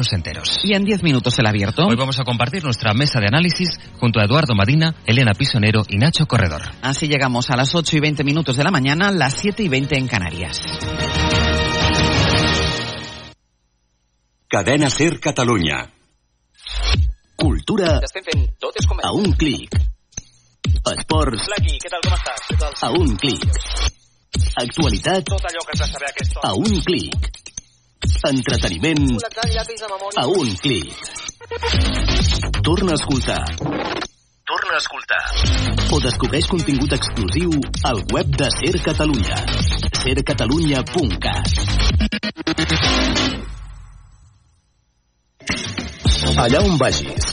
pueblos enteros. Y en 10 minutos el abierto. Hoy vamos a compartir nuestra mesa de análisis junto a Eduardo Madina, Elena Pisonero y Nacho Corredor. Así llegamos a las 8 y 20 minutos de la mañana, las 7 y 20 en Canarias. Cadena Ser Catalunya. Cultura a un clic. Esports tal? a un clic. Actualitat Tot allò que has de saber a aquesta a un clic. Entreteniment a un clic. Torna a escoltar. Torna a escoltar. O descobreix contingut exclusiu al web de Ser Catalunya. sercatalunya.cat Allà on vagis,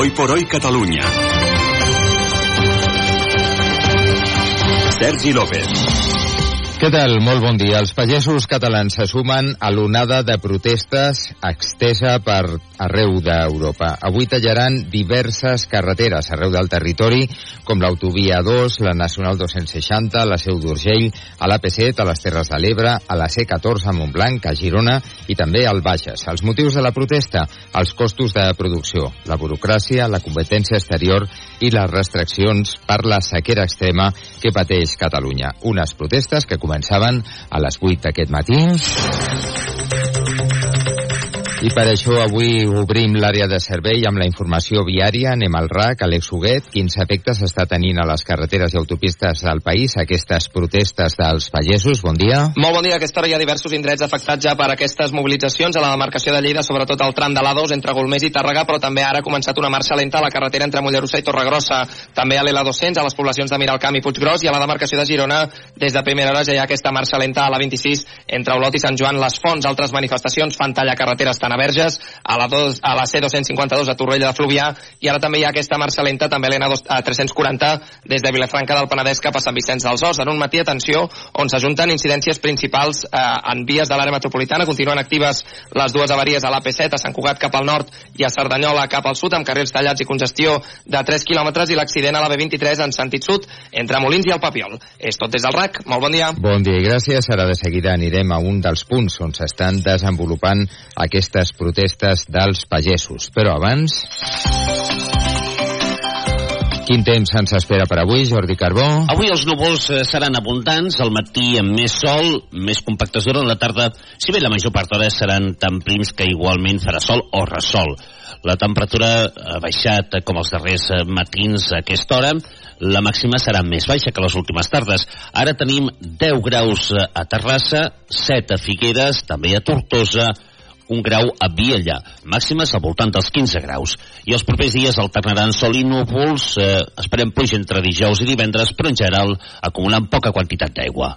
Hoy por hoy Catalunya. Sergi López. Què tal? Molt bon dia. Els pagesos catalans se sumen a l'onada de protestes extesa per arreu d'Europa. Avui tallaran diverses carreteres arreu del territori, com l'autovia 2, la Nacional 260, la Seu d'Urgell, a l'AP7, a les Terres de l'Ebre, a la C14 a Montblanc, a Girona i també al Bages. Els motius de la protesta? Els costos de producció, la burocràcia, la competència exterior i les restriccions per la sequera extrema que pateix Catalunya. Unes protestes que començaven a les 8 d'aquest matí. I per això avui obrim l'àrea de servei amb la informació viària. Anem al RAC, Alex Huguet. Quins efectes està tenint a les carreteres i autopistes del país aquestes protestes dels pagesos? Bon dia. Molt bon dia. A aquesta hora hi ha diversos indrets afectats ja per aquestes mobilitzacions a la demarcació de Lleida, sobretot al tram de l'A2 entre Golmés i Tàrrega, però també ara ha començat una marxa lenta a la carretera entre Mollerussa i Torregrossa. També a l'L200, a les poblacions de Miralcamp i Puiggròs, i a la demarcació de Girona, des de primera hora ja hi ha aquesta marxa lenta a la 26 entre Olot i Sant Joan les Fonts. Altres manifestacions fan talla carreteres a Verges, a la, 2, a la C252 a Torrella de Fluvià, i ara també hi ha aquesta marxa lenta també a l'N340 des de Vilafranca del Penedès cap a Sant Vicenç dels Horts. En un matí, atenció, on s'ajunten incidències principals eh, en vies de l'àrea metropolitana. Continuen actives les dues avaries a l'AP7, a Sant Cugat cap al nord i a Cerdanyola cap al sud, amb carrils tallats i congestió de 3 quilòmetres i l'accident a la B23 en sentit sud entre Molins i el Papiol. És tot des del RAC. Molt bon dia. Bon dia i gràcies. Ara de seguida anirem a un dels punts on s'estan desenvolupant aquestes protestes dels pagesos. Però abans... Quin temps ens espera per avui, Jordi Carbó? Avui els núvols eh, seran abundants, al matí amb més sol, més compactes durant la tarda, si bé la major part d'hores seran tan prims que igualment farà sol o ressol. La temperatura ha baixat eh, com els darrers eh, matins a aquesta hora, la màxima serà més baixa que les últimes tardes. Ara tenim 10 graus a Terrassa, 7 a Figueres, també a Tortosa, un grau a Viella, màximes al voltant dels 15 graus. I els propers dies alternaran sol i núvols, eh, esperem pluja entre dijous i divendres, però en general acumulant poca quantitat d'aigua.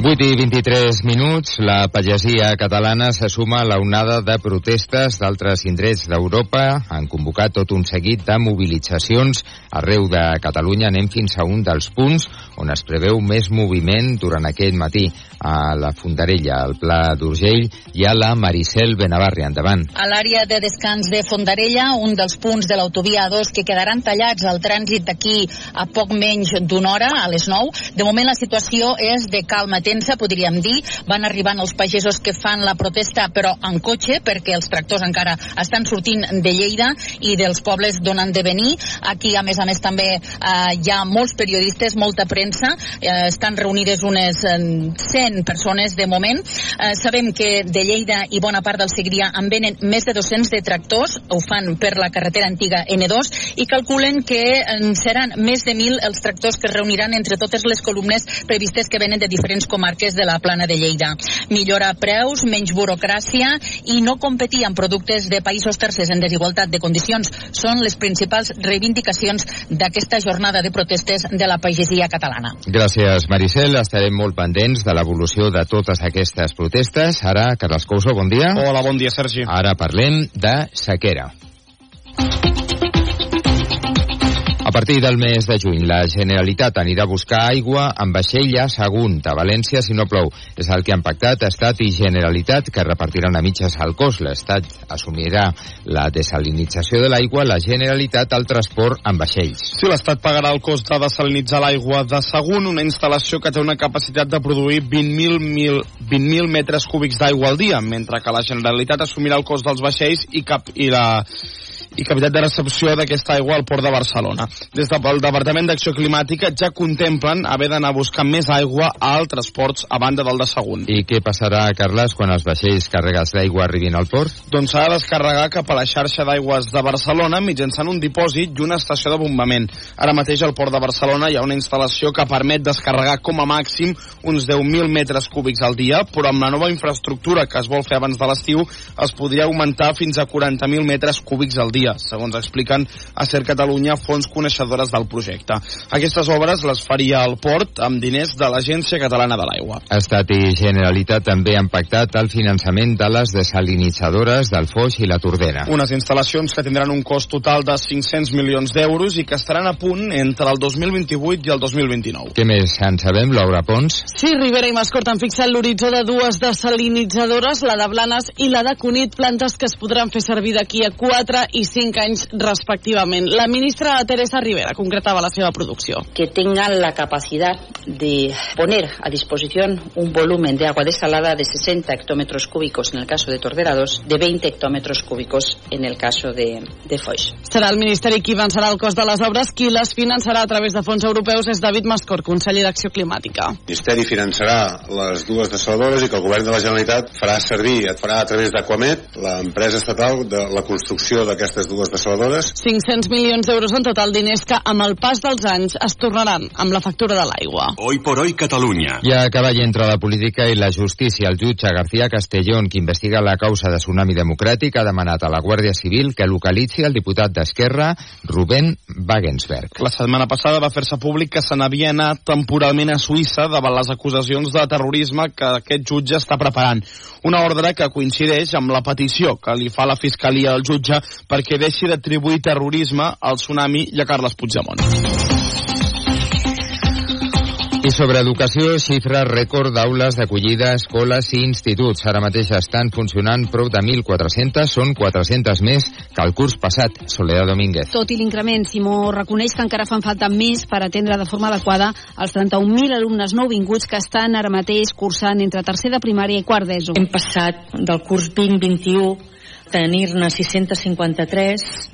8 i 23 minuts, la pagesia catalana se suma a la onada de protestes d'altres indrets d'Europa. Han convocat tot un seguit de mobilitzacions arreu de Catalunya. Anem fins a un dels punts on es preveu més moviment durant aquest matí a la Fondarella, al Pla d'Urgell, i a la Maricel Benavarri. Endavant. A l'àrea de descans de Fondarella, un dels punts de l'autovia A2 que quedaran tallats al trànsit d'aquí a poc menys d'una hora, a les 9. De moment la situació és de calma tensa, podríem dir. Van arribant els pagesos que fan la protesta, però en cotxe, perquè els tractors encara estan sortint de Lleida i dels pobles d'on han de venir. Aquí, a més a més, també eh, hi ha molts periodistes, molta premsa. Eh, estan reunides unes eh, 100 persones de moment. Eh, sabem que de Lleida i bona part del Segrià en venen més de 200 de tractors, ho fan per la carretera antiga N2, i calculen que eh, seran més de 1.000 els tractors que es reuniran entre totes les columnes previstes que venen de diferents comarques comarques de la plana de Lleida. Millora preus, menys burocràcia i no competir amb productes de països tercers en desigualtat de condicions són les principals reivindicacions d'aquesta jornada de protestes de la pagesia catalana. Gràcies, Maricel. Estarem molt pendents de l'evolució de totes aquestes protestes. Ara, Carles Couso, bon dia. Hola, bon dia, Sergi. Ara parlem de sequera. A partir del mes de juny, la Generalitat anirà a buscar aigua amb vaixell a Sagunt, a València, si no plou. És el que han pactat Estat i Generalitat, que repartiran a mitges el cost. L'Estat assumirà la desalinització de l'aigua, la Generalitat el transport amb vaixells. Sí, l'Estat pagarà el cost de desalinitzar l'aigua de Sagunt, una instal·lació que té una capacitat de produir 20.000 20 metres cúbics d'aigua al dia, mentre que la Generalitat assumirà el cost dels vaixells i, cap, i la i capacitat de recepció d'aquesta aigua al port de Barcelona. Des del Departament d'Acció Climàtica ja contemplen haver d'anar a buscar més aigua a altres ports a banda del de Sagunt. I què passarà, Carles, quan els vaixells carregats d'aigua arribin al port? Doncs s'ha de descarregar cap a la xarxa d'aigües de Barcelona mitjançant un dipòsit i una estació de bombament. Ara mateix al port de Barcelona hi ha una instal·lació que permet descarregar com a màxim uns 10.000 metres cúbics al dia, però amb la nova infraestructura que es vol fer abans de l'estiu es podria augmentar fins a 40.000 metres cúbics al dia dia, segons expliquen a Ser Catalunya fons coneixedores del projecte. Aquestes obres les faria el port amb diners de l'Agència Catalana de l'Aigua. Estat i Generalitat també han pactat el finançament de les desalinitzadores del Foix i la Tordera. Unes instal·lacions que tindran un cost total de 500 milions d'euros i que estaran a punt entre el 2028 i el 2029. Què més en sabem, Laura Pons? Sí, Rivera i Mascort han fixat l'horitzó de dues desalinitzadores, la de Blanes i la de Cunit, plantes que es podran fer servir d'aquí a 4 i 5 anys respectivament. La ministra Teresa Rivera concretaba la seva producció. Que tengan la capacidad de poner a disposición un volumen de agua desalada de 60 hectómetros cúbicos en el caso de Tordera 2, de 20 hectómetros cúbicos en el caso de, de Foix. Serà el Ministeri qui avançarà el cost de les obres, qui les finançarà a través de fons europeus és David Mascor, conseller d'Acció Climàtica. El Ministeri finançarà les dues desaladores i que el govern de la Generalitat farà servir, et farà a través d'Aquamet, l'empresa estatal, de la construcció d'aquestes aquestes dues desaladores. 500 milions d'euros en total diners que amb el pas dels anys es tornaran amb la factura de l'aigua. Hoy por hoy Catalunya. I a cavall entre la política i la justícia, el jutge García Castellón, que investiga la causa de Tsunami Democràtic, ha demanat a la Guàrdia Civil que localitzi el diputat d'Esquerra, Rubén Wagensberg. La setmana passada va fer-se públic que se n'havia anat temporalment a Suïssa davant les acusacions de terrorisme que aquest jutge està preparant. Una ordre que coincideix amb la petició que li fa la Fiscalia al jutge perquè que deixi d'atribuir terrorisme al tsunami i a Carles Puigdemont. I sobre educació, xifra rècord d'aules d'acollida, escoles i instituts. Ara mateix estan funcionant prou de 1.400, són 400 més que el curs passat. Soledad Domínguez. Tot i l'increment, Simó reconeix que encara fan falta més per atendre de forma adequada els 31.000 alumnes nouvinguts que estan ara mateix cursant entre tercer de primària i quart d'ESO. Hem passat del curs 2021 tenir-ne 653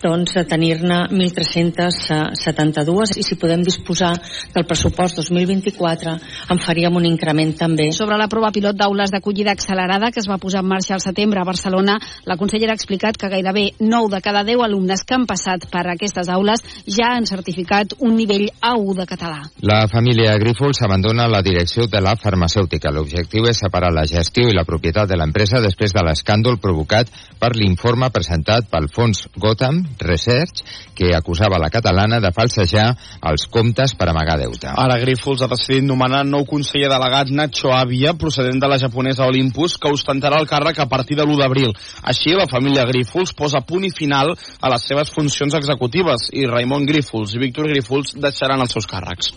doncs a tenir-ne 1.372 i si podem disposar del pressupost 2024 en faríem un increment també. Sobre la prova pilot d'aules d'acollida accelerada que es va posar en marxa al setembre a Barcelona, la consellera ha explicat que gairebé 9 de cada 10 alumnes que han passat per aquestes aules ja han certificat un nivell A1 de català. La família Grífols abandona la direcció de la farmacèutica. L'objectiu és separar la gestió i la propietat de l'empresa després de l'escàndol provocat per l'informe presentat pel fons Gotham Research, que acusava la catalana de falsejar els comptes per amagar deute. Ara Grífols ha decidit nomenar nou conseller delegat Nacho Avia, procedent de la japonesa Olympus, que ostentarà el càrrec a partir de l'1 d'abril. Així, la família Grífols posa punt i final a les seves funcions executives i Raimon Grífols i Víctor Grífols deixaran els seus càrrecs.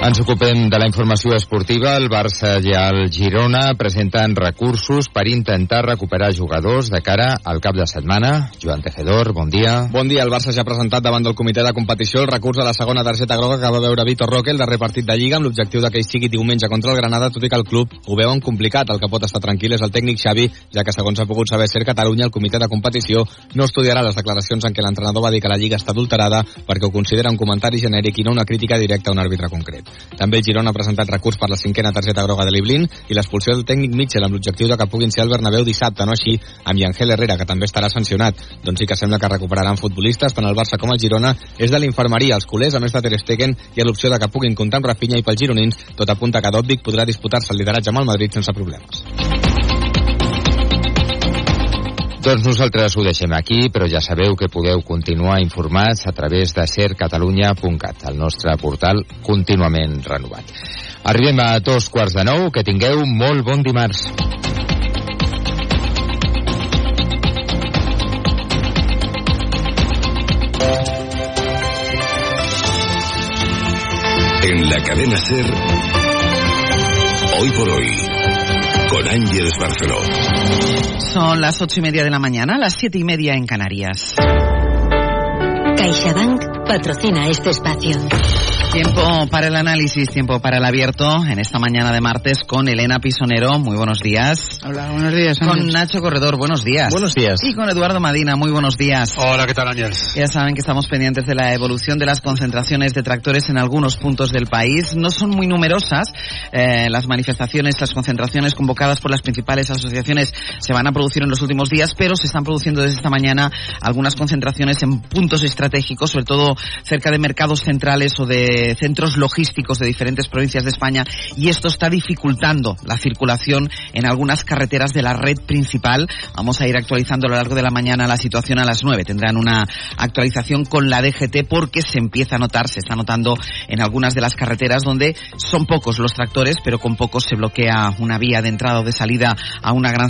Ens ocupem de la informació esportiva. El Barça i el Girona presenten recursos per intentar recuperar jugadors de cara al cap de setmana. Joan Tejedor, bon dia. Bon dia. El Barça ja ha presentat davant del comitè de competició el recurs de la segona targeta groga que va veure Vitor Roque, el darrer partit de Lliga, amb l'objectiu que hi sigui diumenge contra el Granada, tot i que el club ho veuen complicat. El que pot estar tranquil és el tècnic Xavi, ja que segons ha pogut saber ser Catalunya, el comitè de competició no estudiarà les declaracions en què l'entrenador va dir que la Lliga està adulterada perquè ho considera un comentari genèric i no una crítica directa a un àrbitre concret. També Girona ha presentat recurs per la cinquena targeta groga de l'Iblin i l'expulsió del tècnic Mitchell amb l'objectiu de que puguin ser al Bernabéu dissabte, no així amb Yangel Herrera, que també estarà sancionat. Doncs sí que sembla que recuperaran futbolistes, tant el Barça com el Girona és de l'infermeria. Els culers, a més de Ter Stegen, hi ha l'opció de que puguin comptar amb Rafinha i pels gironins, tot apunta que Dòbvic podrà disputar-se el lideratge amb el Madrid sense problemes. Doncs nosaltres ho deixem aquí, però ja sabeu que podeu continuar informats a través de sercatalunya.cat, el nostre portal contínuament renovat. Arribem a dos quarts de nou, que tingueu molt bon dimarts. En la cadena Ser, hoy por hoy, con Ángeles Barceló. Son las ocho y media de la mañana, las siete y media en Canarias. CaixaBank patrocina este espacio. Tiempo para el análisis, tiempo para el abierto en esta mañana de martes con Elena Pisonero. Muy buenos días. Hola, buenos días. Con Ángel. Nacho Corredor, buenos días. Buenos días. Y con Eduardo Madina, muy buenos días. Hola, ¿qué tal, Ángel? Ya saben que estamos pendientes de la evolución de las concentraciones de tractores en algunos puntos del país. No son muy numerosas eh, las manifestaciones, las concentraciones convocadas por las principales asociaciones se van a producir en los últimos días, pero se están produciendo desde esta mañana algunas concentraciones en puntos estratégicos, sobre todo cerca de mercados centrales o de centros logísticos de diferentes provincias de España y esto está dificultando la circulación en algunas carreteras de la red principal. Vamos a ir actualizando a lo largo de la mañana la situación a las 9. Tendrán una actualización con la DGT porque se empieza a notar, se está notando en algunas de las carreteras donde son pocos los tractores, pero con pocos se bloquea una vía de entrada o de salida a una gran